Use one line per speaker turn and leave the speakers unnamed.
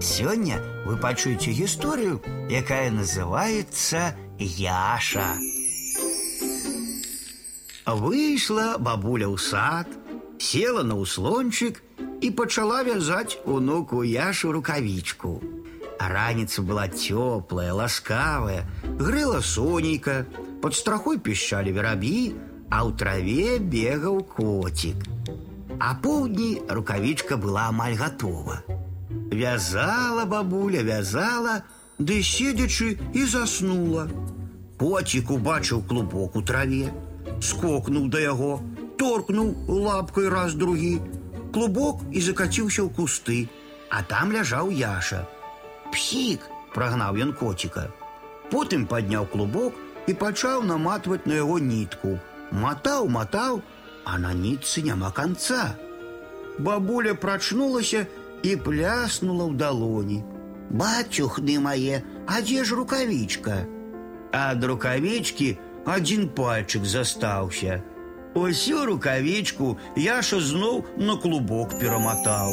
Сегодня вы пачуеце историю, якая называется Яша. Вышла бабуля ў сад, села на услончик и пачала вязать унуку Яшу рукавичку. А раніца была теплая, ласкавая, грела сонейка, под страхой пищали воробьи, а ў траве бегал котик. А поўдні рукавичка была амаль готова. Вязала бабуля, вязала, ды седзячы і заснула. Котик убачыў клубок у траве, скокнуў да яго, торкнуў лапкой раз другі. Клубок і закаціўся ў кусты, а там ляжаў Яша. Псік, прагнаў ён коціка. Потым падняў клубок і пачаў наматваць на яго нітку. Матаў, матаў, а на нітцы няма канца. Бабуля прачнулася і пляснула ў далоні. Бацюхны мае, а дзе ж рукавічка? Ад рукавічкі адзін пальчык застаўся. Усю рукавічку Яша зноў на клубок пераматаў.